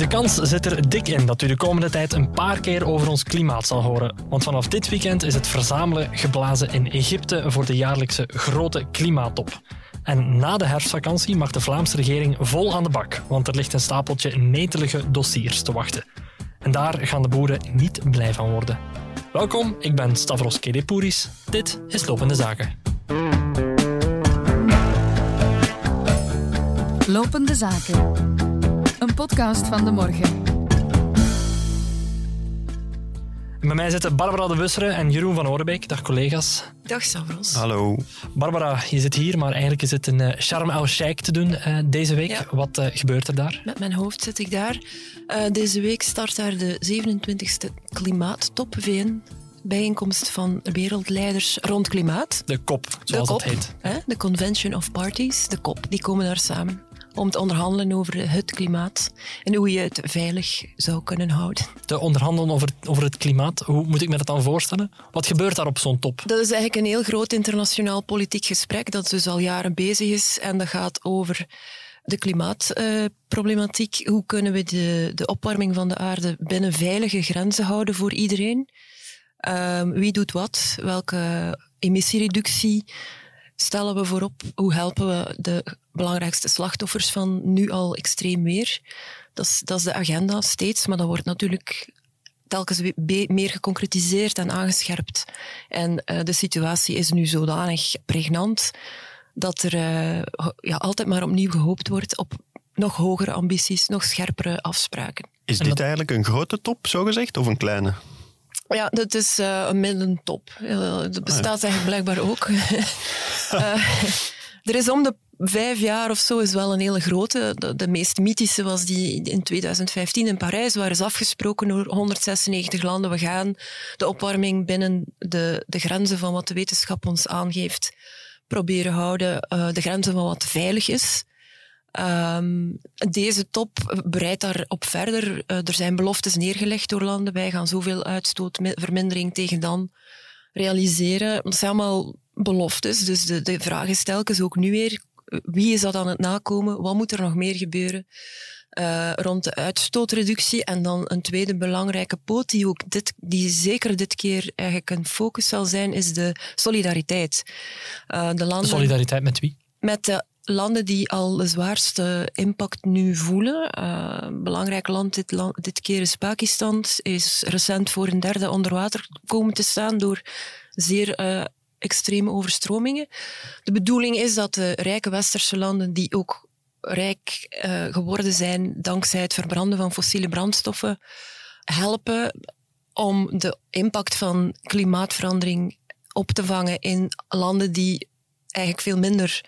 De kans zit er dik in dat u de komende tijd een paar keer over ons klimaat zal horen. Want vanaf dit weekend is het verzamelen geblazen in Egypte voor de jaarlijkse grote klimaattop. En na de herfstvakantie mag de Vlaamse regering vol aan de bak, want er ligt een stapeltje netelige dossiers te wachten. En daar gaan de boeren niet blij van worden. Welkom, ik ben Stavros Kedepouris. Dit is Lopende Zaken. Lopende Zaken. Een podcast van de morgen. Bij mij zitten Barbara de Wusseren en Jeroen van Orenbeek. Dag collega's. Dag Stavros. Hallo. Barbara, je zit hier, maar eigenlijk is het een uh, Charme el Sheikh te doen uh, deze week. Ja. Wat uh, gebeurt er daar? Met mijn hoofd zit ik daar. deze week start daar de 27e Klimaattop VN. Bijeenkomst van wereldleiders rond klimaat. De kop, zoals de kop, dat heet. Hè? De Convention of Parties, de kop, die komen daar samen om te onderhandelen over het klimaat en hoe je het veilig zou kunnen houden. Te onderhandelen over, over het klimaat, hoe moet ik me dat dan voorstellen? Wat gebeurt daar op zo'n top? Dat is eigenlijk een heel groot internationaal politiek gesprek dat dus al jaren bezig is en dat gaat over de klimaatproblematiek. Uh, hoe kunnen we de, de opwarming van de aarde binnen veilige grenzen houden voor iedereen? Uh, wie doet wat? Welke emissiereductie stellen we voorop? Hoe helpen we de belangrijkste slachtoffers van nu al extreem weer? Dat is, dat is de agenda steeds, maar dat wordt natuurlijk telkens meer geconcretiseerd en aangescherpt. En uh, de situatie is nu zodanig pregnant dat er uh, ja, altijd maar opnieuw gehoopt wordt op nog hogere ambities, nog scherpere afspraken. Is dit dat... eigenlijk een grote top, zogezegd, of een kleine? Ja, dat is uh, een middentop. Uh, dat bestaat eigenlijk blijkbaar ook. uh, er is om de vijf jaar of zo is wel een hele grote. De, de, meest mythische was die in 2015 in Parijs, waar is afgesproken door 196 landen. We gaan de opwarming binnen de, de grenzen van wat de wetenschap ons aangeeft proberen houden. de grenzen van wat veilig is. Um, deze top breidt daarop verder. Uh, er zijn beloftes neergelegd door landen. Wij gaan zoveel uitstootvermindering tegen dan realiseren. Dat zijn allemaal beloftes. Dus de, de vraag is telkens ook nu weer, wie is dat aan het nakomen? Wat moet er nog meer gebeuren? Uh, rond de uitstootreductie. En dan een tweede belangrijke poot, die, ook dit, die zeker dit keer eigenlijk een focus zal zijn, is de solidariteit. Uh, de, landen, de solidariteit met wie? Met de landen die al de zwaarste impact nu voelen. Uh, belangrijk land dit, dit keer is Pakistan. Is recent voor een derde onder water komen te staan door zeer uh, extreme overstromingen. De bedoeling is dat de rijke westerse landen die ook rijk uh, geworden zijn dankzij het verbranden van fossiele brandstoffen, helpen om de impact van klimaatverandering op te vangen in landen die eigenlijk veel minder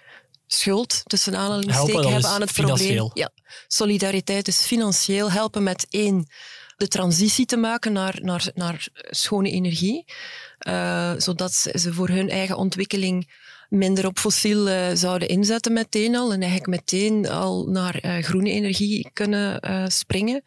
schuld, tussen aanhalingstekens, hebben aan het financieel. probleem. Ja, solidariteit is financieel helpen met één, de transitie te maken naar, naar, naar schone energie, uh, zodat ze voor hun eigen ontwikkeling minder op fossiel uh, zouden inzetten meteen al en eigenlijk meteen al naar uh, groene energie kunnen springen.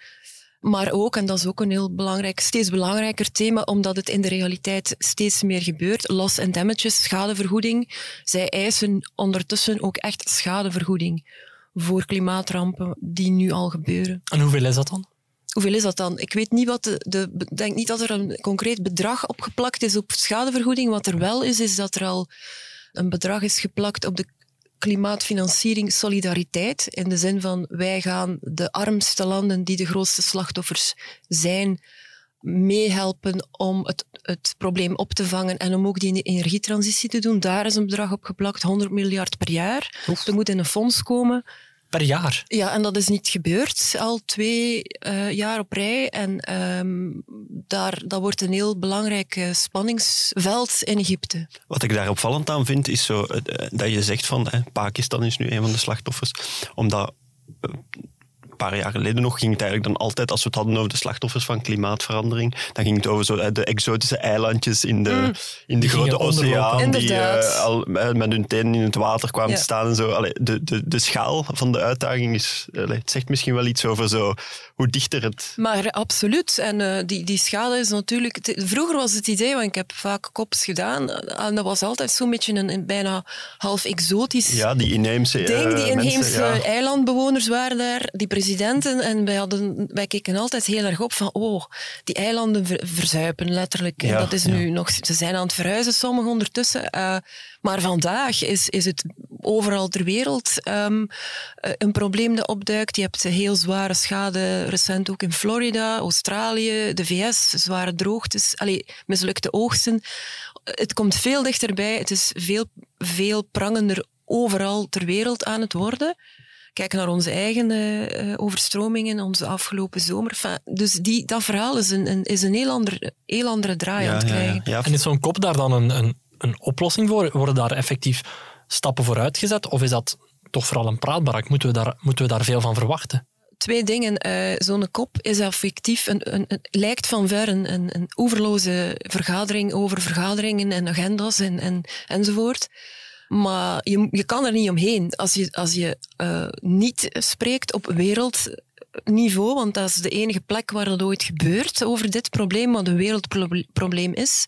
Maar ook, en dat is ook een heel belangrijk, steeds belangrijker thema, omdat het in de realiteit steeds meer gebeurt, loss and damages, schadevergoeding. Zij eisen ondertussen ook echt schadevergoeding voor klimaatrampen die nu al gebeuren. En hoeveel is dat dan? Hoeveel is dat dan? Ik weet niet wat de, denk niet dat er een concreet bedrag opgeplakt is op schadevergoeding. Wat er wel is, is dat er al een bedrag is geplakt op de klimaatfinanciering solidariteit. In de zin van wij gaan de armste landen die de grootste slachtoffers zijn, meehelpen om het, het probleem op te vangen en om ook die energietransitie te doen. Daar is een bedrag op geplakt, 100 miljard per jaar. Oef. Er moet in een fonds komen. Per jaar? Ja, en dat is niet gebeurd, al twee uh, jaar op rij. En um, daar, dat wordt een heel belangrijk uh, spanningsveld in Egypte. Wat ik daar opvallend aan vind, is zo, uh, dat je zegt van Pakistan is nu een van de slachtoffers, omdat een paar jaar geleden nog ging het eigenlijk dan altijd, als we het hadden over de slachtoffers van klimaatverandering, dan ging het over zo, de exotische eilandjes in de, mm. in de grote oceaan die uh, al met hun tenen in het water kwamen ja. te staan en zo. Allee, de, de, de schaal van de uitdaging is, allee, het zegt misschien wel iets over zo, hoe dichter het... Maar absoluut. En uh, die, die schaal is natuurlijk... Vroeger was het idee, want ik heb vaak kops gedaan, en dat was altijd zo'n beetje een, een, bijna half exotisch ja, die inheemse ding. Die uh, inheemse mensen, ja. eilandbewoners waren daar, die presidenten en wij, hadden, wij keken altijd heel erg op van oh, die eilanden verzuipen letterlijk. en dat is nu nog, ze zijn aan het verhuizen, sommigen ondertussen. Uh, maar vandaag is, is het overal ter wereld um, een probleem dat opduikt. Je hebt heel zware schade, recent ook in Florida, Australië, de VS, zware droogtes, allee, mislukte oogsten. Het komt veel dichterbij, het is veel, veel prangender overal ter wereld aan het worden. Kijk naar onze eigen uh, overstromingen, onze afgelopen zomer. dus die, dat verhaal is een, een, is een heel, ander, heel andere draai aan het krijgen. Ja, en is zo'n kop daar dan een, een, een oplossing voor? Worden daar effectief stappen voor uitgezet? Of is dat toch vooral een praatbarak? Moeten we daar, moeten we daar veel van verwachten? twee dingen. Uh, Zo'n kop is effectief een, een, een, lijkt van ver een, een, een overloze vergadering over vergaderingen en agendas en, en, enzovoort. Maar je, je kan er niet omheen. Als je, als je uh, niet spreekt op wereldniveau, want dat is de enige plek waar het ooit gebeurt over dit probleem, wat een wereldprobleem is,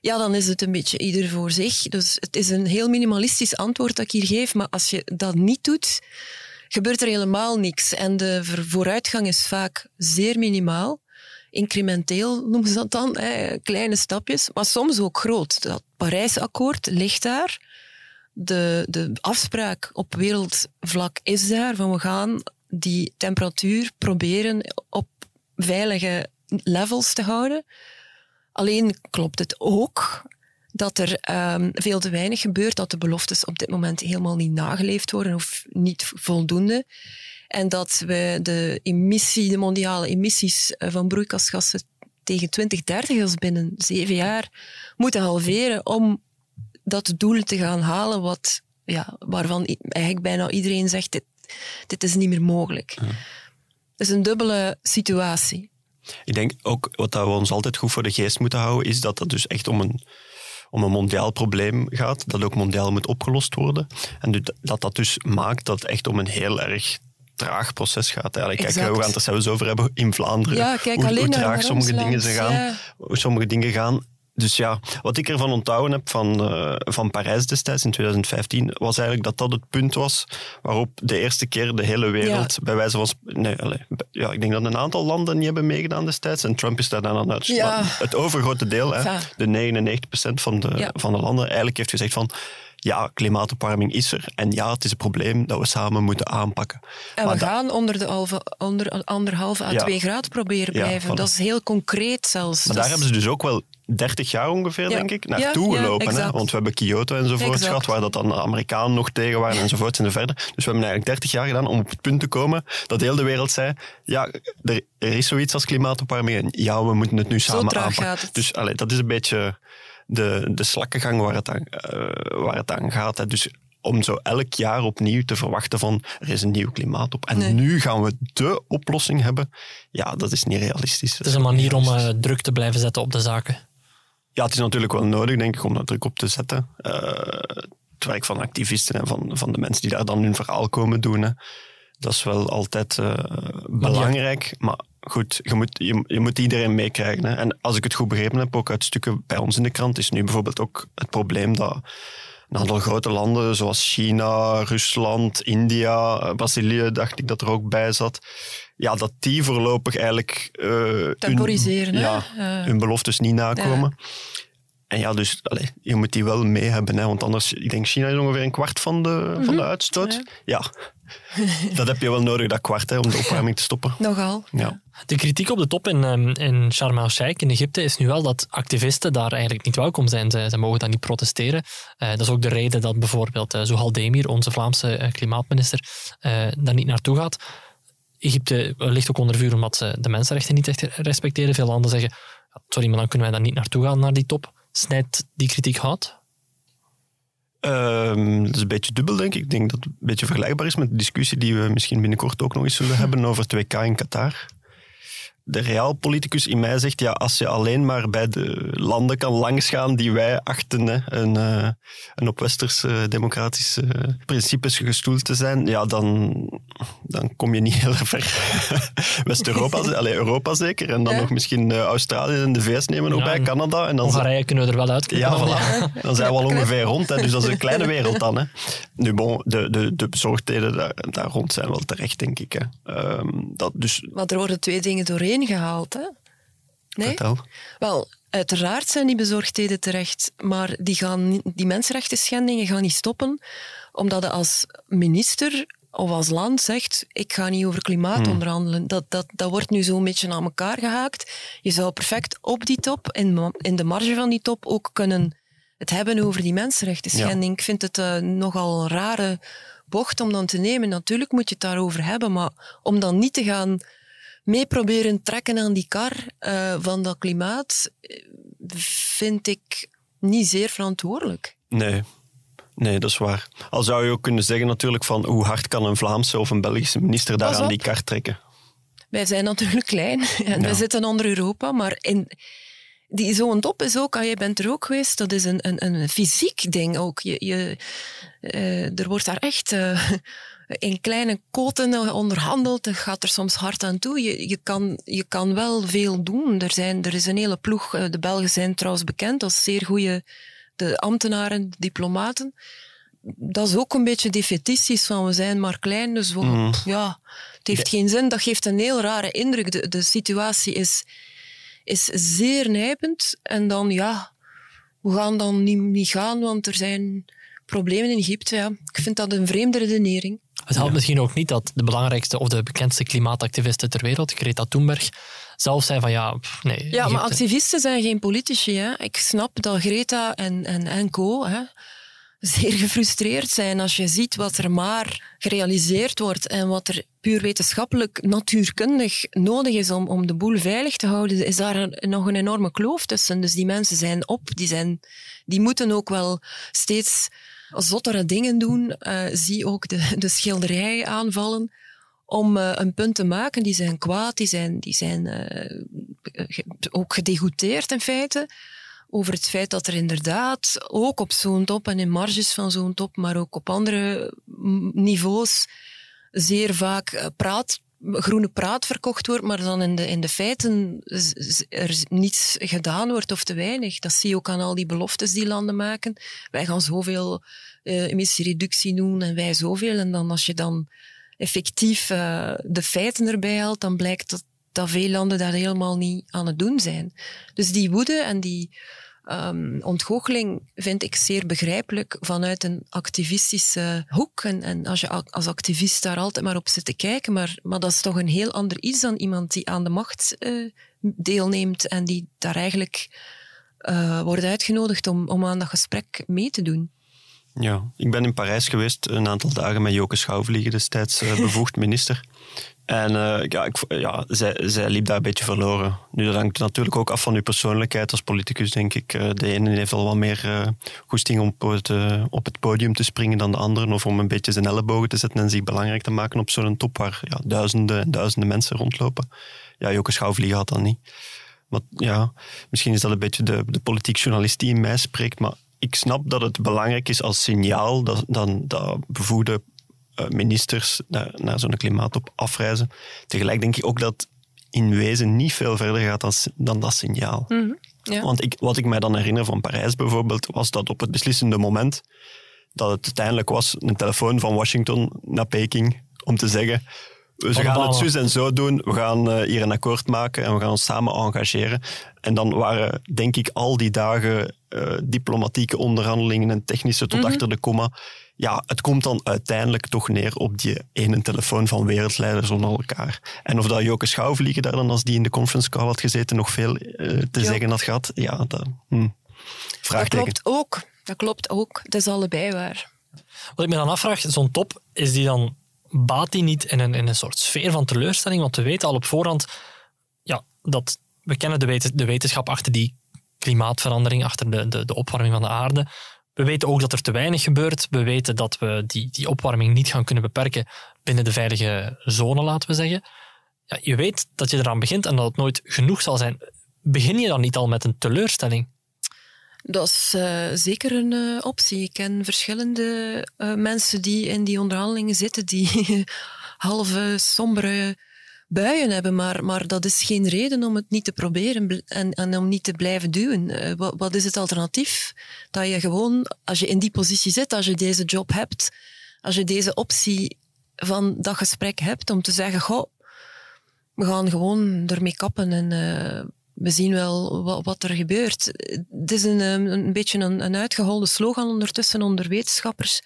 ja, dan is het een beetje ieder voor zich. Dus het is een heel minimalistisch antwoord dat ik hier geef, maar als je dat niet doet, gebeurt er helemaal niks. En de vooruitgang is vaak zeer minimaal. Incrementeel noemen ze dat dan, hè, kleine stapjes, maar soms ook groot. Dat Parijsakkoord ligt daar de, de afspraak op wereldvlak is daar van we gaan die temperatuur proberen op veilige levels te houden. Alleen klopt het ook dat er um, veel te weinig gebeurt, dat de beloftes op dit moment helemaal niet nageleefd worden of niet voldoende. En dat we de emissie, de mondiale emissies eh, van broeikasgassen tegen 2030, als binnen zeven jaar, moeten halveren om dat doel te gaan halen wat, ja, waarvan eigenlijk bijna iedereen zegt, dit, dit is niet meer mogelijk. Ja. Het is een dubbele situatie. Ik denk ook, wat we ons altijd goed voor de geest moeten houden, is dat het dus echt om een, om een mondiaal probleem gaat, dat ook mondiaal moet opgelost worden. En dat dat dus maakt dat het echt om een heel erg traag proces gaat. Eigenlijk. Kijk, we gaan het er zelfs over hebben in Vlaanderen. Ja, kijk, hoe, alleen hoe traag sommige dingen, ze gaan, hoe sommige dingen gaan dus ja, wat ik ervan onthouden heb van, uh, van Parijs destijds in 2015, was eigenlijk dat dat het punt was waarop de eerste keer de hele wereld, bij wijze van... Nee, allez, ja, ik denk dat een aantal landen niet hebben meegedaan destijds. En Trump is daar dan aan uit. Ja. Het overgrote deel, hè, de 99% van de, van de landen, eigenlijk heeft gezegd van ja, klimaatopwarming is er. En ja, het is een probleem dat we samen moeten aanpakken. En we gaan onder de onder anderhalve à twee graden proberen blijven. Dat is heel concreet zelfs. Maar daar hebben ze dus ook wel 30 jaar ongeveer, denk ik, naartoe gelopen. Hè? Want we hebben Kyoto enzovoort gehad, waar dat dan de Amerikanen nog tegen waren enzovoort enzoverder. Dus we hebben eigenlijk 30 jaar gedaan om op het punt te komen dat heel de wereld zei, ja, er, er is zoiets als klimaatopwarming en ja, we moeten het nu samen aanpakken. Dus allee, dat is een beetje de, de slakkengang waar het aan, uh, waar het aan gaat. Hè. Dus om zo elk jaar opnieuw te verwachten van er is een nieuw klimaat op. En nu gaan we de oplossing hebben. Ja, dat is niet realistisch. Het is een manier om uh, druk te blijven zetten op de zaken. Ja, het is natuurlijk wel nodig, denk ik, om daar druk op te zetten. Uh, het werk van activisten en van, van de mensen die daar dan hun verhaal komen doen. Hè. Dat is wel altijd uh, belangrijk. Maar goed, je moet, je, je moet iedereen meekrijgen. En als ik het goed begrepen heb, ook uit stukken bij ons in de krant, is nu bijvoorbeeld ook het probleem dat een aantal grote landen zoals China, Rusland, India, eh, Brazilië, dacht ik dat er ook bij zat. Ja, dat die voorlopig eigenlijk uh, temporiseren. Hun, ja, hun beloftes niet nakomen. En ja, dus allez, je moet die wel mee hebben, hè, want anders, ik denk China is ongeveer een kwart van de, van de mhm. uitstoot. Ja, dat heb je wel nodig, dat kwart, hè, om de opwarming te stoppen. Nogal. Ja. De kritiek op de top in, um, in Sharm el-Sheikh in Egypte is nu wel dat activisten daar eigenlijk niet welkom zijn. Ze, ze mogen daar niet protesteren. Uh, dat is ook de reden dat bijvoorbeeld uh, Zuhal Demir, onze Vlaamse uh, klimaatminister, daar niet naartoe gaat. Egypte ligt ook onder vuur omdat ze de mensenrechten niet echt respecteren. Veel landen zeggen, sorry, maar dan kunnen wij daar niet naartoe gaan, naar die top. Snijdt die kritiek hout? Um, dat is een beetje dubbel, denk ik. Ik denk dat het een beetje vergelijkbaar is met de discussie die we misschien binnenkort ook nog eens zullen hebben over het WK in Qatar. De realpoliticus in mij zegt, ja, als je alleen maar bij de landen kan langsgaan die wij achten hè, een, uh, een op westerse democratische principes gestoeld te zijn, ja, dan, dan kom je niet heel ver. West-Europa, alleen Europa zeker, en dan nog misschien uh, Australië en de VS nemen nog bij, Canada. En dan Hongarije kunnen we er wel uitkijken. Ja, voilà. dan zijn we al ongeveer rond, hè, dus dat is een kleine wereld dan. Hè. Nu, bon, de, de, de bezorgdheden daar, daar rond zijn wel terecht, denk ik. Hè. Um, dat dus... Maar er worden twee dingen doorheen gehaald, hè? Nee? Vertel. Wel, uiteraard zijn die bezorgdheden terecht, maar die, gaan, die mensenrechten schendingen gaan niet stoppen, omdat je als minister of als land zegt, ik ga niet over klimaat hmm. onderhandelen. Dat, dat, dat wordt nu zo'n beetje aan elkaar gehaakt. Je zou perfect op die top, in, in de marge van die top, ook kunnen het hebben over die mensenrechten schending. Ik vind het uh, nogal een rare bocht om dan te nemen. Natuurlijk moet je het daarover hebben, maar om dan niet te gaan mee proberen trekken aan die kar uh, van dat klimaat, vind ik niet zeer verantwoordelijk. Nee. Nee, dat is waar. Al zou je ook kunnen zeggen natuurlijk van hoe hard kan een Vlaamse of een Belgische minister daar aan die kar trekken? Wij zijn natuurlijk klein en ja. wij zitten onder Europa, maar in, die zo'n top is ook, ah, je bent er ook geweest, dat is een, een, een fysiek ding ook. Je, je, uh, er wordt daar echt uh, in kleine koten onderhandeld. Het gaat er soms hard aan toe. Je, je, kan, je kan wel veel doen. Er, zijn, er is een hele ploeg. Uh, de Belgen zijn trouwens bekend als zeer goede de ambtenaren, de diplomaten. Dat is ook een beetje defetistisch van we zijn maar klein, dus we, mm. ja, het heeft geen zin. Dat geeft een heel rare indruk. De, de situatie is is zeer nijpend. En dan, ja, we gaan dan niet, niet gaan, want er zijn problemen in Egypte. Ja. Ik vind dat een vreemde redenering. Het helpt misschien ook niet dat de belangrijkste of de bekendste klimaatactiviste ter wereld, Greta Thunberg, zelf zei van ja, nee. Ja, maar activisten zijn geen politici. Hè. Ik snap dat Greta en, en, en co. Hè, zeer gefrustreerd zijn als je ziet wat er maar gerealiseerd wordt en wat er puur wetenschappelijk, natuurkundig nodig is om, om de boel veilig te houden, is daar nog een enorme kloof tussen. Dus die mensen zijn op, die, zijn, die moeten ook wel steeds zottere dingen doen. Uh, zie ook de, de schilderij aanvallen om uh, een punt te maken. Die zijn kwaad, die zijn, die zijn uh, ook gedegoûteerd in feite over het feit dat er inderdaad ook op zo'n top en in marges van zo'n top, maar ook op andere niveaus zeer vaak eh, groene praat verkocht wordt, maar dan in de, in de feiten er niets gedaan wordt of te weinig. Dat zie je ook aan al die beloftes die landen maken. Wij gaan zoveel uh, emissiereductie doen en wij zoveel. En dan als je dan effectief uh, de feiten erbij haalt, dan blijkt dat, dat veel landen daar helemaal niet aan het doen zijn. Dus die woede en die um, ontgoocheling vind ik zeer begrijpelijk vanuit een activistische hoek. En, en als je als activist daar altijd maar op zit te kijken, maar, maar dat is toch een heel ander iets dan iemand die aan de macht uh, deelneemt en die daar eigenlijk uh, wordt uitgenodigd om, om aan dat gesprek mee te doen. Ja, ik ben in Parijs geweest een aantal dagen met Joke Schouwvliegen, destijds uh, bevoegd minister. En uh, ja, ik, ja zij, zij liep daar een beetje verloren. Nu, dat hangt natuurlijk ook af van uw persoonlijkheid als politicus, denk ik. Uh, de ene heeft al wat meer uh, goesting om op het, op het podium te springen dan de andere. Of om een beetje zijn ellebogen te zetten en zich belangrijk te maken op zo'n top waar ja, duizenden en duizenden mensen rondlopen. Ja, Joke Schouwvliegen had dat niet. Maar ja, misschien is dat een beetje de, de politiek journalist die in mij spreekt. Maar ik snap dat het belangrijk is als signaal dat, dan, dat bevoegde eh, ministers naar, naar zo'n klimaatop afreizen. Tegelijk denk ik ook dat in wezen niet veel verder gaat dan, dan dat signaal. Mhm, ja. Want ik, wat ik mij dan herinner van Parijs bijvoorbeeld, was dat op het beslissende moment dat het uiteindelijk was een telefoon van Washington naar Peking om te zeggen we gaan het zus en zo doen, we gaan uh, hier een akkoord maken en we gaan ons samen engageren. En dan waren, denk ik, al die dagen uh, diplomatieke onderhandelingen en technische tot mm -hmm. achter de komma ja, het komt dan uiteindelijk toch neer op die ene telefoon van wereldleiders onder elkaar. En of dat Joke Schouwvliegen daar dan, als die in de conference call had gezeten, nog veel uh, te zeggen had gehad, ja, dat, hm, dat klopt ook. Dat klopt ook. Het is allebei waar. Wat ik me dan afvraag, zo'n top, is die dan, baat die niet in een, in een soort sfeer van teleurstelling? Want we weten al op voorhand ja, dat we kennen de, wet, de wetenschap achter die klimaatverandering, achter de, de, de opwarming van de aarde. We weten ook dat er te weinig gebeurt. We weten dat we die, die opwarming niet gaan kunnen beperken binnen de veilige zone, laten we zeggen. ja, je weet dat je eraan begint en dat het nooit genoeg zal zijn. Begin je dan niet al met een teleurstelling? Dat is uh, zeker een uh, optie. Ik ken verschillende uh, mensen die in die onderhandelingen zitten, die halve sombere buien hebben, maar, maar dat is geen reden om het niet te proberen en, en om niet te blijven duwen. Wat, wat, is het alternatief? Dat je gewoon, als je in die positie zit, als je deze job hebt, als je deze optie van dat gesprek hebt, om te zeggen, goh, we gaan gewoon ermee kappen en we zien wel wat, wat, er gebeurt. Het is een, een beetje een, een uitgeholde slogan ondertussen onder wetenschappers.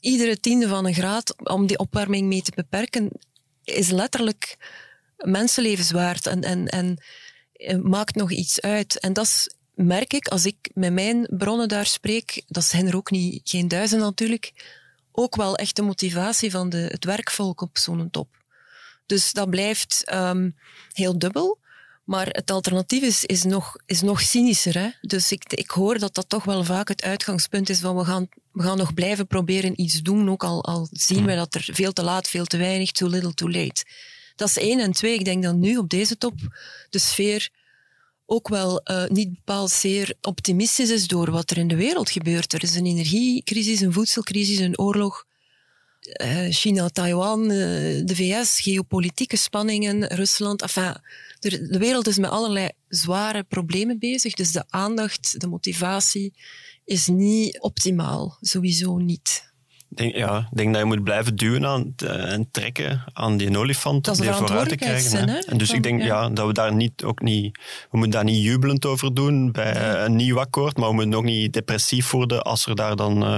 Iedere tiende van een graad om die opwarming mee te beperken, is letterlijk mensenlevens waard en, en, en maakt nog iets uit. En dat merk ik als ik met mijn bronnen daar spreek. Dat zijn er ook niet, geen duizend natuurlijk. Ook wel echt de motivatie van de, het werkvolk op zo'n top. Dus dat blijft um, heel dubbel. Maar het alternatief is, is, nog, is nog cynischer. Hè? Dus ik, ik hoor dat dat toch wel vaak het uitgangspunt is van we gaan, we gaan nog blijven proberen iets doen, ook al, al zien we dat er veel te laat, veel te weinig, too little, too late. Dat is één. En twee, ik denk dat nu op deze top de sfeer ook wel uh, niet bepaald zeer optimistisch is door wat er in de wereld gebeurt. Er is een energiecrisis, een voedselcrisis, een oorlog. China, Taiwan, uh, de VS, geopolitieke spanningen, Rusland. Enfin, de wereld is met allerlei zware problemen bezig, dus de aandacht, de motivatie is niet optimaal. Sowieso niet denk, ja, ik denk dat je moet blijven duwen aan, eh, en trekken aan die olifant om die vooruit te krijgen. Hè? En dus ik denk ja. dat we daar niet, ook niet, we moeten daar niet jubelend over doen bij een nieuw akkoord, maar we moeten ook niet depressief worden als er daar dan uh,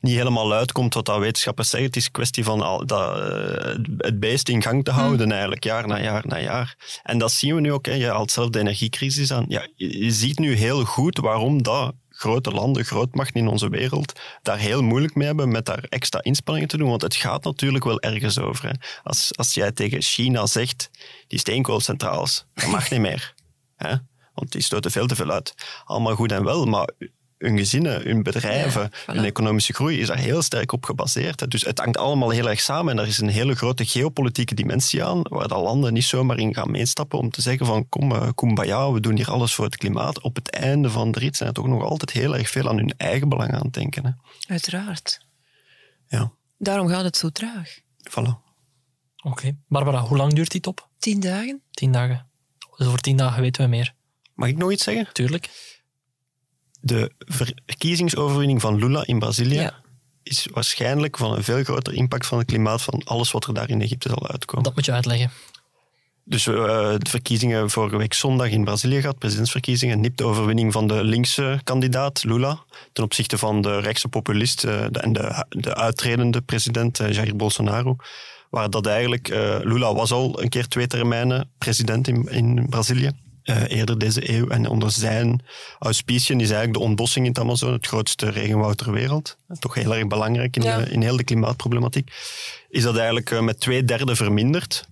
niet helemaal uitkomt wat dat wetenschappers zeggen. Het is een kwestie van al, dat, uh, het beest in gang te hm. houden, eigenlijk, jaar na jaar na jaar. En dat zien we nu ook. Hè. Je haalt zelf de energiecrisis aan. Ja, je ziet nu heel goed waarom dat grote landen, grootmachten in onze wereld, daar heel moeilijk mee hebben met daar extra inspanningen te doen. Want het gaat natuurlijk wel ergens over. Hè. Als, als jij tegen China zegt, die steenkoolcentrales, dat mag niet meer. Hè? Want die stoten veel te veel uit. Allemaal goed en wel, maar hun gezinnen, hun bedrijven, hun economische groei is daar heel sterk op gebaseerd. Dus het hangt allemaal heel erg samen en er is een hele grote geopolitieke dimensie aan, waar de landen niet zomaar in gaan meestappen om te zeggen van kom, uh, kumbaya, we doen hier alles voor het klimaat. Op het einde van de rit zijn er toch nog altijd heel erg veel aan hun eigen belang aan het denken. Hè. Uiteraard. Ja. Daarom gaat het zo traag. Voilà. Oké. Barbara, hoe lang duurt die top? Tien dagen. Tien dagen. Dus over tien dagen weten we meer. Mag ik nog iets zeggen? Tuurlijk de verkiezingsoverwinning van Lula in Brazilië is waarschijnlijk van een veel groter impact van het klimaat van alles wat er daar in Egypte zal uitkomen. Dat moet je uitleggen. Dus uh, de verkiezingen vorige week zondag in Brazilië gehad, presidentsverkiezingen, nipt de overwinning van de linkse kandidaat Lula ten opzichte van de rechtse populist uh, de, en de, de uitredende president uh, Jair Bolsonaro. Waar dat eigenlijk, Lula was al een keer twee termijnen president in, in Brazilië uh, eerder deze eeuw. En onder zijn auspiciën is eigenlijk de ontbossing in het Amazone het grootste regenwoud ter wereld. Toch heel erg belangrijk in, ja. in heel de klimaatproblematiek. Is dat eigenlijk uh, met twee derde verminderd.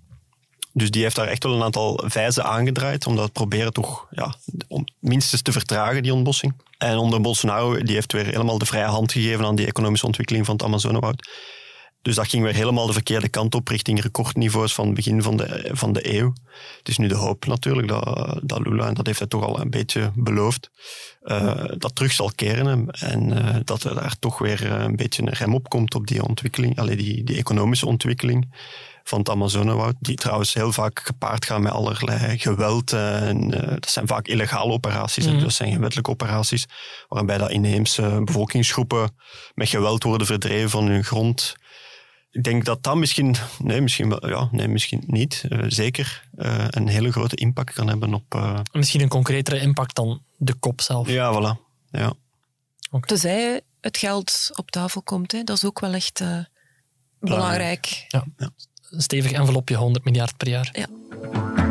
Dus die heeft daar echt wel een aantal vijzen aangedraaid om dat proberen toch ja, om minstens te vertragen, die ontbossing. En onder Bolsonaro, die heeft weer helemaal de vrije hand gegeven aan die economische ontwikkeling van het Amazonewoud. Dus dat ging weer helemaal de verkeerde kant op, richting recordniveaus van het begin van de, van de eeuw. Het is nu de hoop natuurlijk dat, dat Lula, en dat heeft hij toch al een beetje beloofd, uh, dat terug zal keren en uh, dat er daar toch weer een beetje een rem op komt op die ontwikkeling, alleen die, die economische ontwikkeling van het Amazonewoud, die trouwens heel vaak gepaard gaan met allerlei geweld. En, uh, dat zijn vaak illegale operaties, mm. dat zijn gewettelijke operaties, waarbij dat inheemse bevolkingsgroepen met geweld worden verdreven van hun grond ik denk dat dat misschien, nee, misschien, wel, ja, nee, misschien niet, uh, zeker uh, een hele grote impact kan hebben op. Uh... Misschien een concretere impact dan de kop zelf. Ja, voilà. Ja. Okay. Tenzij het geld op tafel komt, hè. dat is ook wel echt belangrijk. Ja. ja. Een stevig envelopje, 100 miljard per jaar. Ja.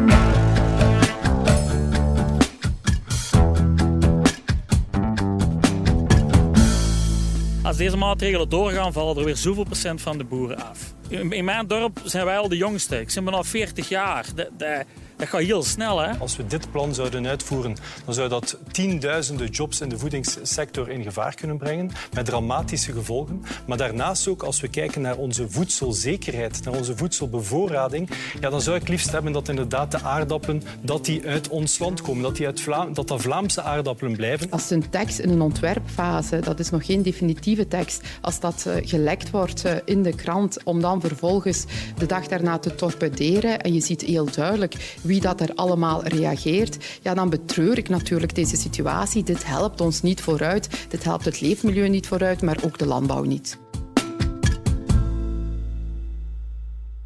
Als deze maatregelen doorgaan, vallen er weer zoveel procent van de boeren af. In mijn dorp zijn wij al de jongste. Ik ben al 40 jaar. De, de, Dat gaat heel snel, hè? Als we dit plan zouden uitvoeren, dan zou dat tienduizenden jobs in de voedingssector in gevaar kunnen brengen, met dramatische gevolgen. Maar daarnaast ook, als we kijken naar onze voedselzekerheid, naar onze voedselbevoorrading, ja, dan zou ik liefst hebben dat inderdaad de aardappelen dat die uit ons land komen, dat, die uit Vla dat, dat Vlaamse aardappelen blijven. Als een tekst in een ontwerpfase, dat is nog geen definitieve tekst, als dat uh, gelekt wordt uh, in de krant, om dan vervolgens de dag daarna te torpederen, en je ziet heel duidelijk wie dat er allemaal reageert, ja, dan betreur ik natuurlijk deze situatie. Dit helpt ons niet vooruit, dit helpt het leefmilieu niet vooruit, maar ook de landbouw niet.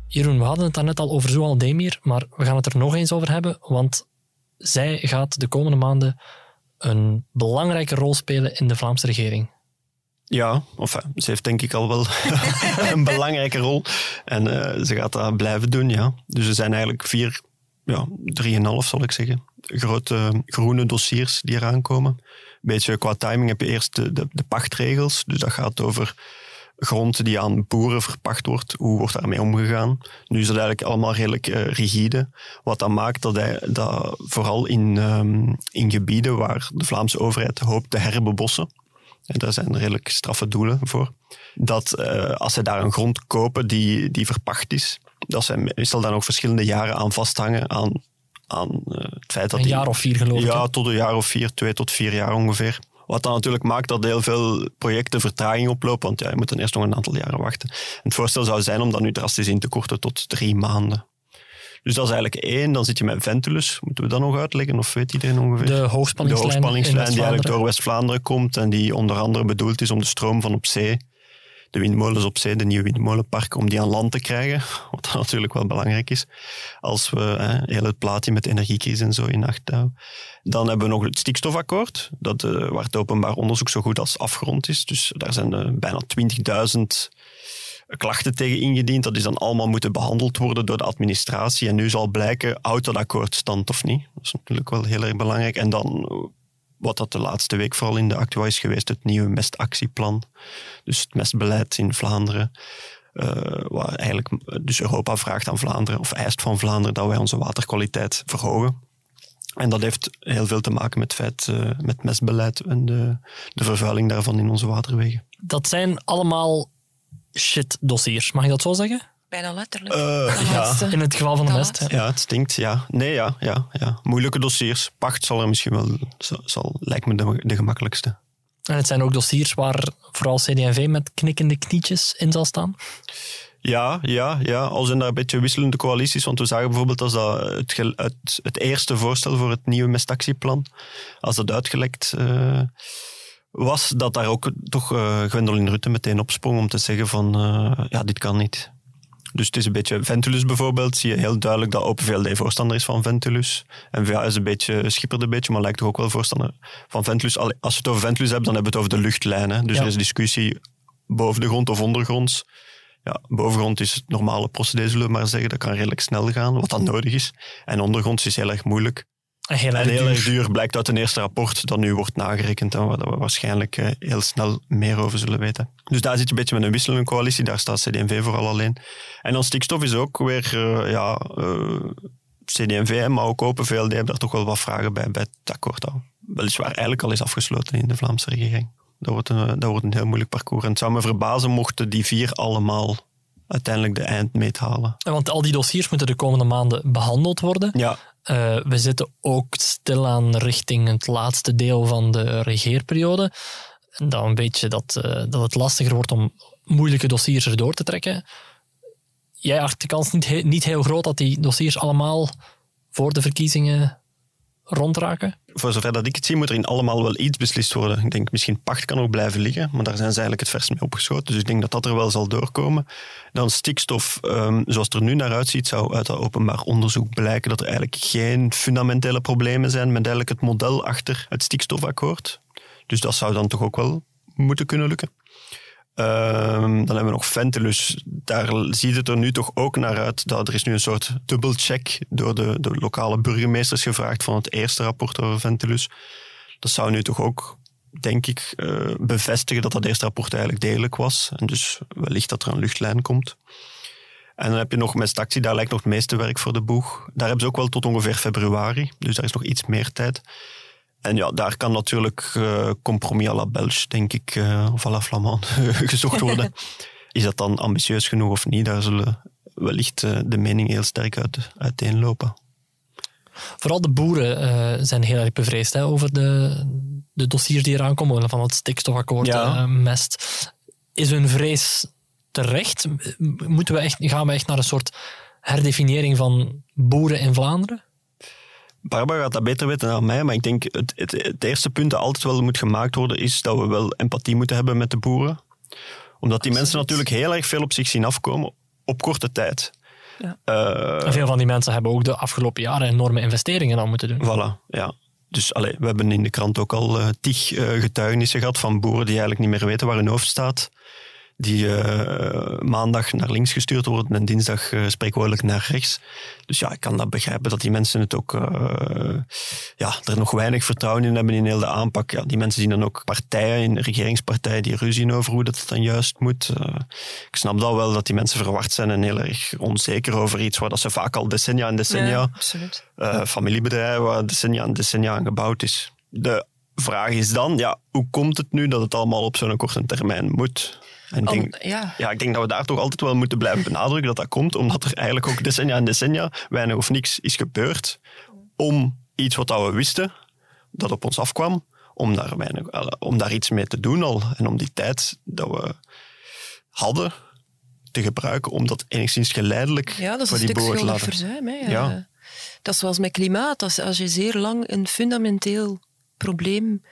Jeroen, we hadden het daarnet al over Zoal Demir, maar we gaan het er nog eens over hebben, want zij gaat de komende maanden een belangrijke rol spelen in de Vlaamse regering. Ja, of ze heeft denk ik al wel een belangrijke rol. En uh, ze gaat dat blijven doen, ja. Dus er zijn eigenlijk vier, ja, drieënhalf zal ik zeggen, grote groene dossiers die eraan komen. Beetje qua timing heb je eerst de, de, pachtregels. Dus dat gaat over grond die aan boeren verpacht wordt, hoe wordt daarmee omgegaan? Nu is dat eigenlijk allemaal redelijk uh, rigide, wat dan maakt dat, hij, dat vooral in, um, in gebieden waar de Vlaamse overheid hoopt te herbebossen, en daar zijn redelijk straffe doelen voor, dat uh, als ze daar een grond kopen die, die verpacht is, dat ze meestal dan ook verschillende jaren aan vasthangen aan, aan uh, het feit dat... Een jaar of vier geloof ik. Ja, tot een jaar of vier, twee tot vier jaar ongeveer. Wat dan natuurlijk maakt dat heel veel projecten vertraging oplopen, want ja, je moet dan eerst nog een aantal jaren wachten. En het voorstel zou zijn om dat nu drastisch in te korten tot drie maanden. Dus dat is eigenlijk één. Dan zit je met Ventulus. Moeten we dat nog uitleggen? Of weet iedereen ongeveer? De hoogspanningslijn, de hoogspanningslijn die eigenlijk door West-Vlaanderen komt en die onder andere bedoeld is om de stroom van op zee, de windmolens op zee, de nieuwe windmolenparken, om die aan land te krijgen. Wat natuurlijk wel belangrijk is. Als we hè, heel het plaatje met energiecrisis en zo in acht houden. Dan hebben we nog het stikstofakkoord, dat, uh, waar het openbaar onderzoek zo goed als afgerond is. Dus daar zijn uh, bijna 20.000 klachten tegen ingediend. Dat is dan allemaal moeten behandeld worden door de administratie. En nu zal blijken, houdt dat akkoord stand of niet. Dat is natuurlijk wel heel erg belangrijk. En dan, wat dat de laatste week vooral in de actua is geweest, het nieuwe mestactieplan. Dus het mestbeleid in Vlaanderen. Uh, waar eigenlijk dus Europa vraagt aan Vlaanderen, of eist van Vlaanderen, dat wij onze waterkwaliteit verhogen. En dat heeft heel veel te maken met feit, uh, met mestbeleid en de, de vervuiling daarvan in onze waterwegen. Dat zijn allemaal shit dossiers, mag je dat zo zeggen? Bijna letterlijk. Uh, ja. In het geval van de mest. Ja. ja, het stinkt. Ja. Nee, ja, ja, ja. Moeilijke dossiers. Pacht zal er misschien wel, zal, zal lijkt me de, de gemakkelijkste. En het zijn ook dossiers waar vooral CD&V met knikkende knietjes in zal staan? Ja, ja, ja. Al zijn daar een beetje wisselende coalities. Want we zagen bijvoorbeeld als dat het, het, het eerste voorstel voor het nieuwe mestactieplan, als dat uitgelekt uh, was, dat daar ook toch uh, Gwendoline Rutte meteen opsprong om te zeggen van uh, ja, dit kan niet. Dus het is een beetje Ventulus bijvoorbeeld, zie je heel duidelijk dat Open VLD voorstander is van Ventulus. En VA is een beetje, schippert een beetje, maar lijkt toch ook wel voorstander van Ventulus. Als we het over Ventulus hebben, dan hebben we het over de luchtlijnen. Dus ja. er is discussie boven de grond of ondergronds. Ja, bovengronds is het normale procedé, zullen we maar zeggen. Dat kan redelijk snel gaan, wat dan nodig is. En ondergronds is heel erg moeilijk. Heel, en heel erg duur blijkt uit een eerste rapport dat nu wordt nagerekend en waar we waarschijnlijk heel snel meer over zullen weten. Dus daar zit je een beetje met een wisselende coalitie, daar staat CD&V vooral alleen. En dan stikstof is ook weer, uh, ja, uh, CD&V, maar ook Open VLD hebben daar toch wel wat vragen bij, bij het akkoord dat weliswaar eigenlijk al is afgesloten in de Vlaamse regering. Dat wordt, een, dat wordt een heel moeilijk parcours. En het zou me verbazen mochten die vier allemaal uiteindelijk de eindmeet halen. Want al die dossiers moeten de komende maanden behandeld worden. Ja. Uh, we zitten ook stilaan richting het laatste deel van de regeerperiode. En dan weet je dat, uh, dat het lastiger wordt om moeilijke dossiers erdoor te trekken. Jij acht de kans niet, niet heel groot dat die dossiers allemaal voor de verkiezingen Voor zover dat ik het zie, moet er in allemaal wel iets beslist worden. Ik denk misschien pacht kan ook blijven liggen, maar daar zijn ze eigenlijk het vers mee opgeschoten. Dus ik denk dat dat er wel zal doorkomen. Dan stikstof, um, zoals het er nu naar uitziet, zou uit dat openbaar onderzoek blijken dat er eigenlijk geen fundamentele problemen zijn met eigenlijk het model achter het stikstofakkoord. Dus dat zou dan toch ook wel moeten kunnen lukken. Um, dan hebben we nog Ventilus. Daar ziet het er nu toch ook naar uit dat er is nu een soort dubbelcheck door de, de lokale burgemeesters gevraagd van het eerste rapport over Ventilus. Dat zou nu toch ook, denk ik, uh, bevestigen dat dat eerste rapport eigenlijk degelijk was. En dus wellicht dat er een luchtlijn komt. En dan heb je nog mestactie, daar lijkt nog het meeste werk voor de boeg. Daar hebben ze ook wel tot ongeveer februari, dus daar is nog iets meer tijd. En ja, daar kan natuurlijk uh, compromis à la Belge, denk ik, uh, of à la Flamand, gezocht worden. is dat dan ambitieus genoeg of niet? Daar zullen wellicht uh, de meningen heel sterk uit, uiteenlopen. Vooral de boeren zijn heel erg bevreesd hè, over de, de dossiers die eraan komen, van het stikstofakkoord, ja. mest. Is hun vrees terecht? Moeten we echt, gaan we echt naar een soort herdefiniëring van boeren in Vlaanderen? Barbara gaat dat beter weten dan mij, maar ik denk het, het, het eerste punt dat altijd wel moet gemaakt worden, is dat we wel empathie moeten hebben met de boeren. Omdat die mensen natuurlijk heel erg veel op zich zien afkomen op korte tijd. Ja. Uh, veel van die mensen hebben ook de afgelopen jaren enorme investeringen aan moeten doen. Voilà, ja. Dus allez, we hebben in de krant ook al uh, tig uh, getuigenissen gehad van boeren die eigenlijk niet meer weten waar hun hoofd staat die uh, maandag naar links gestuurd worden en dinsdag uh, spreekwoordelijk naar rechts. Dus ja, ik kan dat begrijpen dat die mensen het ook, uh, ja, er nog weinig vertrouwen in hebben in heel de aanpak. Ja, die mensen zien dan ook partijen, in regeringspartijen, die ruzie over hoe dat dan juist moet. ik snap dat wel dat die mensen verward zijn en heel erg onzeker over iets waar dat ze vaak al decennia en decennia, ja, familiebedrijven waar decennia en decennia aan gebouwd is. De vraag is dan, ja, hoe komt het nu dat het allemaal op zo'n korte termijn moet? En ik denk, Om, ja. ja, ik denk dat we daar toch altijd wel moeten blijven benadrukken dat dat komt, omdat er eigenlijk ook decennia en decennia weinig of niks is gebeurd om iets wat we wisten, dat op ons afkwam, om daar, weinig, om daar iets mee te doen al. En om die tijd dat we hadden te gebruiken om dat enigszins geleidelijk ja, dat is voor die stuk boer te laten. verzuim. Hè. Ja. Dat is zoals met klimaat. Als, als je zeer lang een fundamenteel probleem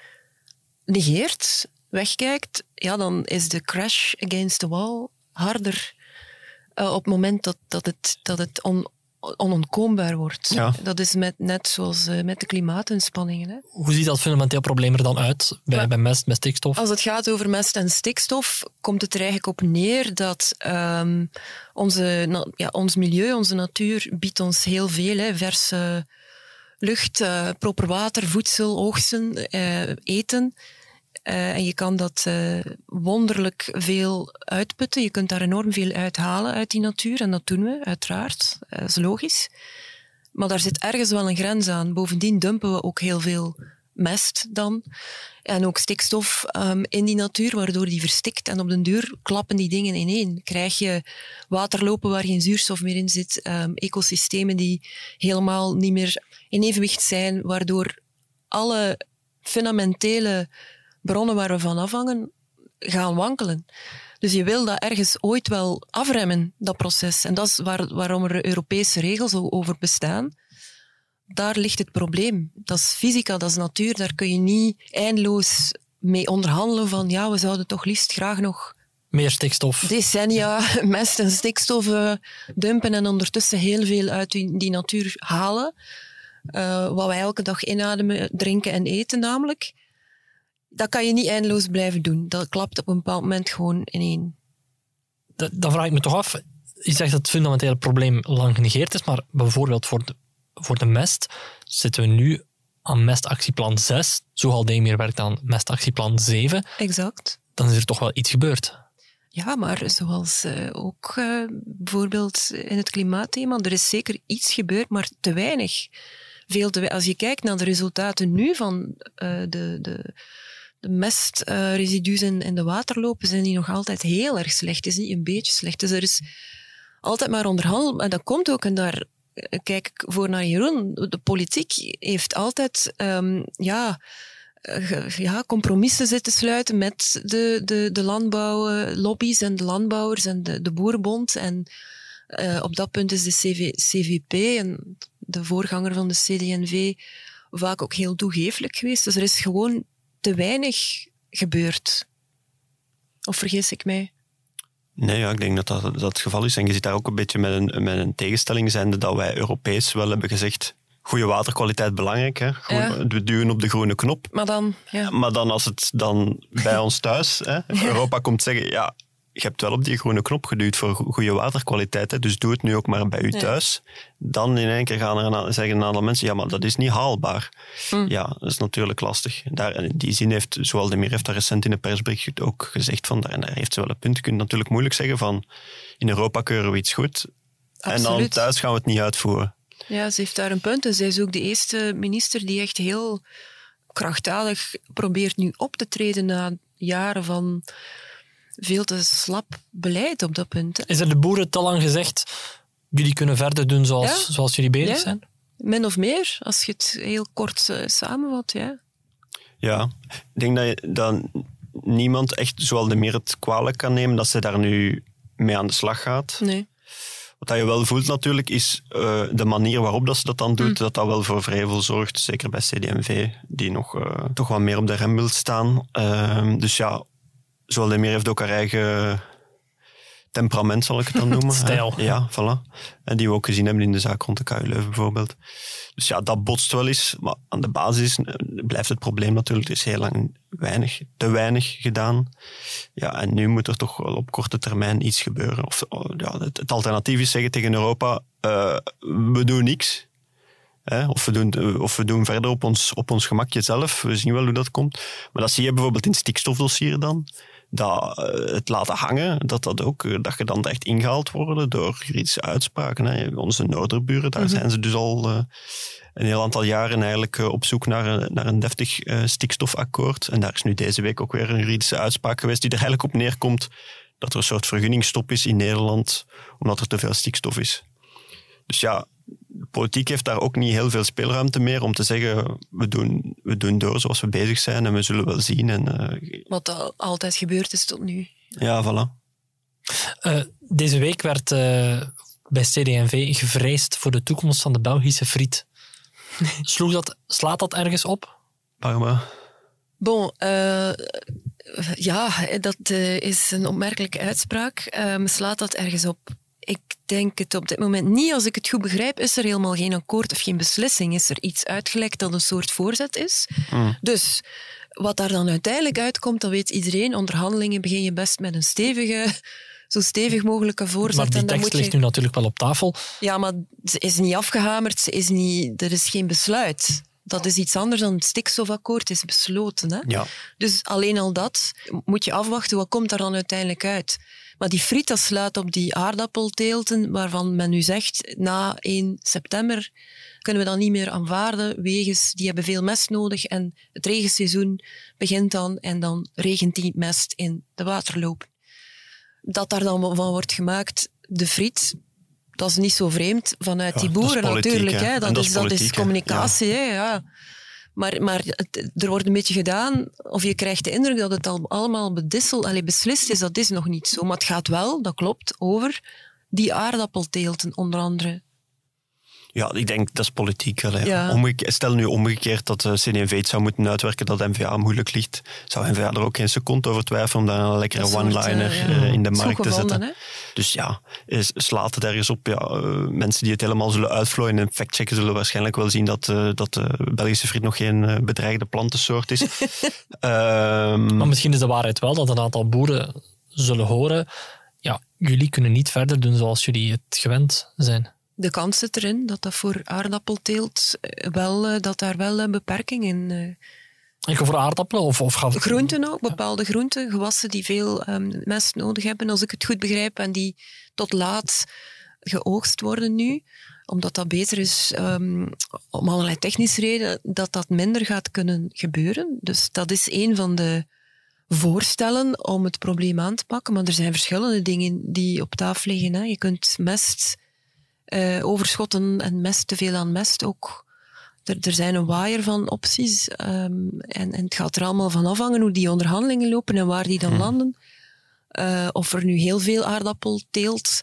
negeert, wegkijkt, ja, dan is de crash against the wall harder uh, op het moment dat, dat het, dat het on, onontkoombaar wordt. Ja. Dat is met, net zoals uh, met de klimaatinspanningen. Hè. Hoe ziet dat fundamenteel probleem er dan uit bij, Ja. bij mest, met stikstof? Als het gaat over mest en stikstof, komt het er eigenlijk op neer dat um, onze, na, ja, ons milieu, onze natuur, biedt ons heel veel. Hè, verse lucht, uh, proper water, voedsel, oogsten, uh, eten. Uh, en je kan dat wonderlijk veel uitputten. Je kunt daar enorm veel uithalen uit die natuur. En dat doen we, uiteraard. Dat is logisch. Maar daar zit ergens wel een grens aan. Bovendien dumpen we ook heel veel mest dan. En ook stikstof um, in die natuur, waardoor die verstikt. En op den duur klappen die dingen ineen. Krijg je waterlopen waar geen zuurstof meer in zit. Um, ecosystemen die helemaal niet meer in evenwicht zijn. Waardoor alle fundamentele bronnen waar we van afhangen, gaan wankelen. Dus je wil dat ergens ooit wel afremmen, dat proces. En dat is waar, waarom er Europese regels over bestaan. Daar ligt het probleem. Dat is fysica, dat is natuur. Daar kun je niet eindeloos mee onderhandelen van ja, we zouden toch liefst graag nog meer stikstof. Decennia mest en stikstof uh, dumpen en ondertussen heel veel uit die natuur halen. Uh, wat wij elke dag inademen, drinken en eten namelijk dat kan je niet eindeloos blijven doen. Dat klapt op een bepaald moment gewoon ineen. Da dan vraag ik me toch af, je zegt dat het fundamentele probleem lang genegeerd is, maar bijvoorbeeld voor de, voor de mest zitten we nu aan mestactieplan 6. Zo al meer werkt aan mestactieplan 7. Exact. Dan is er toch wel iets gebeurd. Ja, maar zoals uh, ook uh, bijvoorbeeld in het klimaatthema, er is zeker iets gebeurd, maar te weinig. Als je kijkt naar de resultaten nu van uh, de, de de mestresidu's uh, in, de waterlopen zijn die nog altijd heel erg slecht. Is niet een beetje slecht. Dus er is altijd maar onderhandeld. En dat komt ook, en daar kijk ik voor naar Jeroen, de politiek heeft altijd um, ja, uh, ja, compromissen zitten sluiten met de, de, de landbouwlobby's en de landbouwers en de, de boerenbond. En uh, op dat punt is de CV, CVP en de voorganger van de CD&V vaak ook heel toegeeflijk geweest. Dus er is gewoon te weinig gebeurt. Of vergis ik mij? Nee, ja, ik denk dat, dat dat het geval is. En je zit daar ook een beetje met een, met een tegenstelling zijnde dat wij Europees wel hebben gezegd goede waterkwaliteit belangrijk. Hè? Ja. We duwen op de groene knop. Maar dan, ja. Maar dan als het dan bij ons thuis, hè, Europa komt zeggen, ja, je hebt wel op die groene knop geduwd voor goede waterkwaliteit, hè, dus doe het nu ook maar bij u thuis. Dan in één keer gaan er een, zeggen een aantal mensen, ja, maar dat is niet haalbaar. Hm. Ja, dat is natuurlijk lastig. Daar, in die zin heeft, zowel de Meer heeft daar recent in een persbericht ook gezegd van, en daar heeft ze wel een punt, je kunt natuurlijk moeilijk zeggen van, in Europa keuren we iets goed, en dan thuis gaan we het niet uitvoeren. Ja, ze heeft daar een punt. En zij is ook de eerste minister die echt heel krachtdadig probeert nu op te treden na jaren van veel te slap beleid op dat punt. hè. Is er de boeren te lang gezegd, jullie kunnen verder doen zoals, Ja. zoals jullie bezig Ja. zijn? Min of meer, als je het heel kort eh, samenvat. Ja. Ja, ik denk dat, je, dat niemand echt zowel de meer het kwalijk kan nemen dat ze daar nu mee aan de slag gaat. Nee. Wat je wel voelt natuurlijk, is eh, de manier waarop dat ze dat dan doet, dat dat wel voor vrevel zorgt. Zeker bij CD&V, die nog eh, toch wat meer op de rem wil staan. Ehm, dus ja, zowel de meer heeft ook haar eigen temperament, zal ik het dan noemen. hè. Stijl. Ja, voilà. En die we ook gezien hebben in de zaak rond de KU Leuven bijvoorbeeld. Dus ja, dat botst wel eens. Maar aan de basis eh, blijft het probleem natuurlijk. Er is heel lang weinig, te weinig gedaan. Ja, en nu moet er toch wel op korte termijn iets gebeuren. Of, oh, ja, het, het alternatief is zeggen tegen Europa, eh, we doen niks. Hè? Of, we doen, of we doen verder op ons, op ons gemakje zelf. We zien wel hoe dat komt. Maar dat zie je bijvoorbeeld in het stikstofdossier dan. Dat eh, het laten hangen, dat, dat, ook, eh, dat je dan echt ingehaald worden door juridische uitspraken. Hè? Onze noorderburen, daar zijn ze dus al eh, een heel aantal jaren eigenlijk op zoek naar een, naar een deftig stikstofakkoord. En daar is nu deze week ook weer een juridische uitspraak geweest die er eigenlijk op neerkomt dat er een soort vergunningsstop is in Nederland omdat er te veel stikstof is. Dus ja, de politiek heeft daar ook niet heel veel speelruimte meer om te zeggen we doen, we doen door zoals we bezig zijn en we zullen wel zien. En, eh, Wat al- altijd gebeurd is tot nu. ja, voilà. Eh, deze week werd eh, bij CD&V gevreesd voor de toekomst van de Belgische friet. Sloeg dat, slaat dat ergens op? Parma. Bon, eh, ja, dat eh, is een opmerkelijke uitspraak. Ehm, slaat dat ergens op? Ik denk het op dit moment niet. Als ik het goed begrijp, is er helemaal geen akkoord of geen beslissing. Is er iets uitgelekt dat een soort voorzet is? Dus wat daar dan uiteindelijk uitkomt, dat weet iedereen. Onderhandelingen begin je best met een stevige, zo stevig mogelijke voorzet. Maar die en dan tekst moet ligt je... nu natuurlijk wel op tafel. Ja, maar ze is niet afgehamerd, ze is niet... er is geen besluit. Dat is iets anders dan het stikstofakkoord is besloten. Hè? Ja. Dus alleen al dat moet je afwachten, wat komt daar dan uiteindelijk uit? Maar die friet, sluit op die aardappelteelten, waarvan men nu zegt, na 1 september kunnen we dat niet meer aanvaarden, wegens die hebben veel mest nodig en het regenseizoen begint dan en dan regent die mest in de waterloop. Dat daar dan van wordt gemaakt, de friet, dat is niet zo vreemd vanuit Ja, die boeren politiek, natuurlijk. hè. Dat, dat is, is dat is communicatie. Hè. Ja. Maar, maar er wordt een beetje gedaan, of je krijgt de indruk dat het al allemaal bedissel, allee, beslist is. Dat is nog niet zo. Maar het gaat wel, dat klopt, over die aardappelteelten onder andere. Ja, ik denk dat is politiek. wel, hè. Ja. Omgeke- stel nu omgekeerd dat de CD&V het zou moeten uitwerken dat NVA moeilijk ligt. Zou NVA er ook geen seconde over twijfelen om daar een lekkere soort, one-liner eh, ja, eh, in de markt te zetten. hè. Dus ja, is, slaat het ergens op. Ja, eh, mensen die het helemaal zullen uitvlooien en factchecken zullen waarschijnlijk wel zien dat, eh, dat de Belgische friet nog geen eh, bedreigde plantensoort is. Ehm, Maar misschien is de waarheid wel dat een aantal boeren zullen horen ja, jullie kunnen niet verder doen zoals jullie het gewend zijn. De kans zit erin dat dat voor aardappelteelt eh, wel, eh, dat daar wel een beperking in eh, Ik voor aardappelen of, of. Groenten ook, bepaalde groenten, gewassen die veel ehm, mest nodig hebben, als ik het goed begrijp, en die tot laat geoogst worden nu, omdat dat beter is ehm, om allerlei technische redenen, dat dat minder gaat kunnen gebeuren. Dus dat is een van de voorstellen om het probleem aan te pakken, maar er zijn verschillende dingen die op tafel liggen. Hè. Je kunt mest, eh, overschotten en mest, te veel aan mest ook er, er zijn een waaier van opties ehm, en, en het gaat er allemaal van afhangen hoe die onderhandelingen lopen en waar die dan landen. Eh, of er nu heel veel aardappelteelt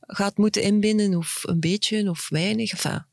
gaat moeten inbinden, of een beetje, of weinig. Enfin,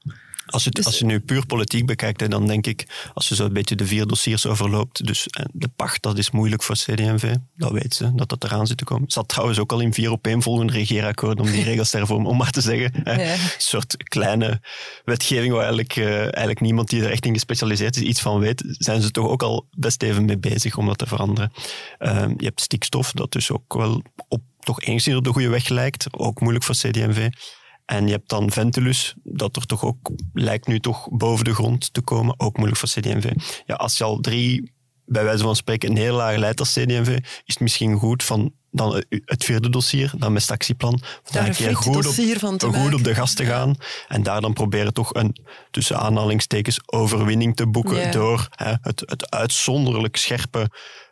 Als je, het- Dus- als je nu puur politiek bekijkt, dan denk ik, als je zo een beetje de vier dossiers overloopt, dus eh, de pacht, dat is moeilijk voor CD&V, dat weet ze, dat dat eraan zit te komen. Zat trouwens ook al in vier opeenvolgende regeerakkoorden om die regels te hervormen, om maar te zeggen. Ja. Een soort kleine wetgeving waar eigenlijk, eh, eigenlijk niemand die er echt in gespecialiseerd is iets van weet, zijn ze toch ook al best even mee bezig om dat te veranderen. Ehm, je hebt stikstof, dat dus ook wel op toch enigszins op de goede weg lijkt. Ook moeilijk voor CD&V. En je hebt dan Ventilus, dat er toch ook lijkt nu toch boven de grond te komen. Ook moeilijk voor CD&V. Ja, als je al drie, bij wijze van spreken, een heel laag leidt als CD&V, is het misschien goed van dan het vierde dossier, dan met het actieplan. Daar een keer goed op, goed maken. op de gas te gaan. En daar dan proberen toch een, tussen aanhalingstekens, overwinning te boeken Ja. door hè, het, het uitzonderlijk scherpe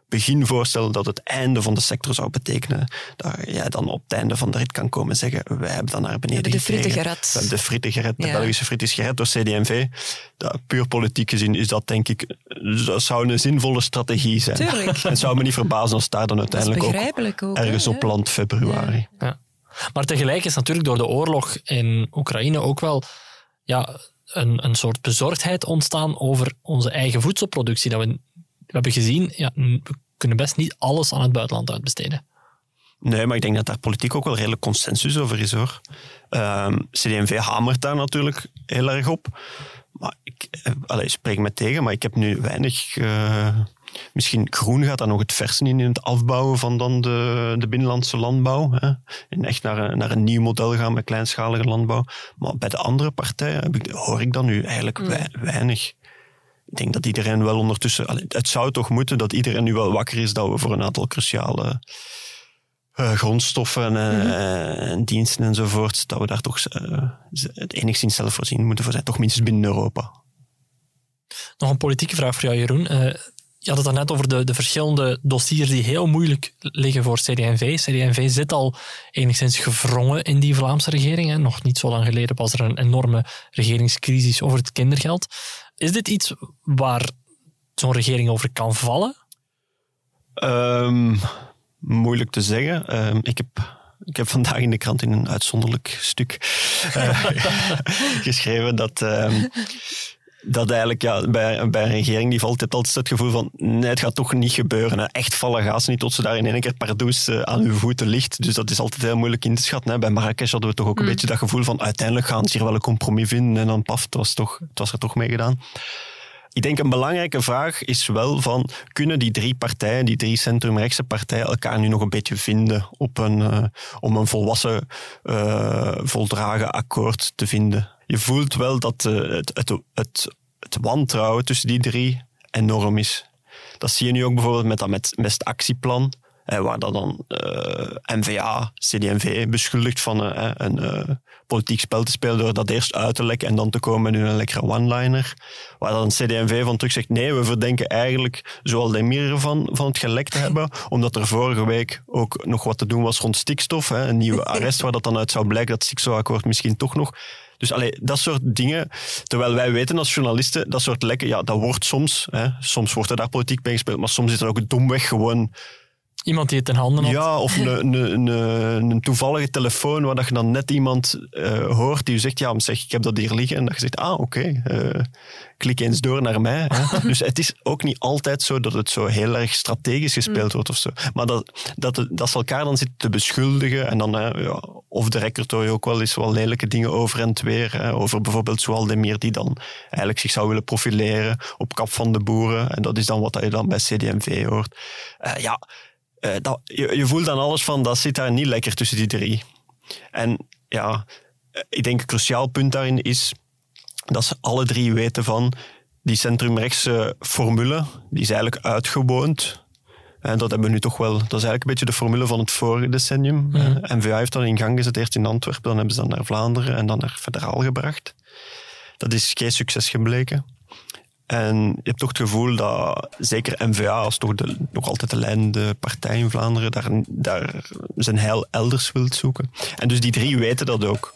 beginvoorstel dat het einde van de sector zou betekenen. Dat jij dan op het einde van de rit kan komen en zeggen, wij hebben dat naar beneden de fritten gekregen. gered. We hebben de fritten gered, de Ja. Belgische frit is gered door CD&V. Dat, puur politiek gezien is dat denk ik, dat zou een zinvolle strategie zijn. Tuurlijk. Het zou me niet verbazen als daar dan uiteindelijk ook begrijpelijk ook. hè, ergens op ja. land februari. Ja. Maar tegelijk is natuurlijk door de oorlog in Oekraïne ook wel ja, een, een soort bezorgdheid ontstaan over onze eigen voedselproductie. Dat we, we hebben gezien, ja, we kunnen best niet alles aan het buitenland uitbesteden. Nee, maar ik denk dat daar politiek ook wel redelijk consensus over is hoor. Ehm CD&V hamert daar natuurlijk heel erg op. Maar ik eh, allee, spreek me tegen, maar ik heb nu weinig. eh, misschien groen gaat daar nog het versen in, in het afbouwen van dan de, de binnenlandse landbouw. Hè. En echt naar een, naar een nieuw model gaan met kleinschalige landbouw. Maar bij de andere partijen heb ik, hoor ik dat nu eigenlijk wei- weinig. Ik denk dat iedereen wel ondertussen. het zou toch moeten dat iedereen nu wel wakker is dat we voor een aantal cruciale eh, grondstoffen eh, en diensten enzovoort, dat we daar toch eh, het enigszins zelfvoorzien moeten voor zijn. Toch minstens binnen Europa. Nog een politieke vraag voor jou, Jeroen. Je had het daarnet over de, de verschillende dossiers die heel moeilijk liggen voor CD&V. CD&V zit al enigszins gevrongen in die Vlaamse regering. Hè. Nog niet zo lang geleden was er een enorme regeringscrisis over het kindergeld. Is dit iets waar zo'n regering over kan vallen? Ehm, moeilijk te zeggen. Ehm, ik, heb, ik heb vandaag in de krant in een uitzonderlijk stuk eh, geschreven dat, ehm, dat eigenlijk ja, bij, bij een regering die valt het altijd het gevoel van nee, het gaat toch niet gebeuren. Hè. Echt vallen gaat ze niet tot ze daar in één keer pardoes eh, aan uw voeten ligt. Dus dat is altijd heel moeilijk in te schatten. Hè. Bij Marrakesh hadden we toch ook een beetje dat gevoel van uiteindelijk gaan ze hier wel een compromis vinden en dan paf, het was, toch, het was er toch mee gedaan. Ik denk een belangrijke vraag is wel van, kunnen die drie partijen, die drie centrumrechtse partijen, elkaar nu nog een beetje vinden op een, eh, om een volwassen, eh, voldragen akkoord te vinden? Je voelt wel dat eh, het, het, het, het wantrouwen tussen die drie enorm is. Dat zie je nu ook bijvoorbeeld met, dat met, met actieplan. Eh, waar dat dan eh, NVA, CD&V beschuldigt van eh, een politiek spel te spelen door dat eerst uit te lekken en dan te komen in een lekkere one-liner. Waar dan CD&V van terug zegt, nee, we verdenken eigenlijk zoal de meer van, van het gelekt te hebben, omdat er vorige week ook nog wat te doen was rond stikstof. Hè, een nieuwe arrest waar dat dan uit zou blijken dat stikstofakkoord misschien toch nog... Dus allee, dat soort dingen, terwijl wij weten als journalisten, dat soort lekken, ja, dat wordt soms, hè, soms wordt er daar politiek bij gespeeld, maar soms is er ook domweg gewoon Iemand die het in handen had? ja, of een, een, een, toevallige telefoon waar dat je dan net iemand eh, hoort die je zegt, ja, zeg, ik heb dat hier liggen. En dat je zegt, ah, oké, eh, klik eens door naar mij. Hè. dus het is ook niet altijd zo dat het zo heel erg strategisch gespeeld wordt of zo. Maar dat, dat, dat ze elkaar dan zitten te beschuldigen en dan, hè, ja, of de record hoor je ook wel eens wel lelijke dingen over en het weer. Hè, over bijvoorbeeld Zoal Demir die dan eigenlijk zich zou willen profileren op kap van de boeren. En dat is dan wat je dan bij CD&V hoort. Eh, ja, eh, dat, je, je voelt dan alles van, dat zit daar niet lekker tussen die drie. En ja, eh, ik denk een cruciaal punt daarin is dat ze alle drie weten van die centrumrechtse formule, die is eigenlijk uitgewoond. En dat hebben we nu toch wel, dat is eigenlijk een beetje de formule van het vorige decennium. N-VA heeft dat in gang gezet, eerst in Antwerpen, dan hebben ze dat naar Vlaanderen en dan naar federaal gebracht. Dat is geen succes gebleken. En je hebt toch het gevoel dat zeker N-VA, als toch de, nog altijd de leidende partij in Vlaanderen, daar, daar zijn heil elders wilt zoeken. En dus die drie weten dat ook.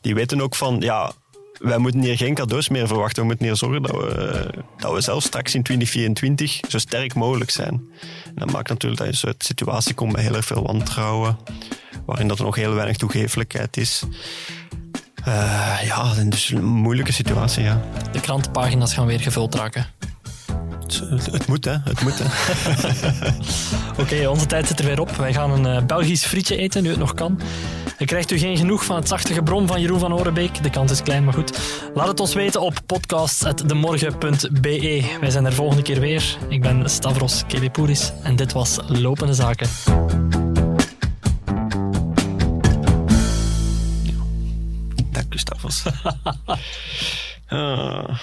Die weten ook van, ja, wij moeten hier geen cadeaus meer verwachten. We moeten hier zorgen dat we, dat we zelf straks in 2024 zo sterk mogelijk zijn. En dat maakt natuurlijk dat je zo'n situatie komt met heel erg veel wantrouwen, waarin dat er nog heel weinig toegeeflijkheid is. Eh, ja, dus een moeilijke situatie, ja. De krantenpagina's gaan weer gevuld raken. Het, moet, hè. Het moet, hè. Oké, onze tijd zit er weer op. Wij gaan een eh, Belgisch frietje eten, nu het nog kan. Krijgt u geen genoeg van het zachte gebrom van Jeroen van Orenbeek. De kans is klein, maar goed. Laat het ons weten op podcast.demorgen.be. Wij zijn er volgende keer weer. Ik ben Stavros Kelepouris en dit was Lopende Zaken. Gustavus. Ah.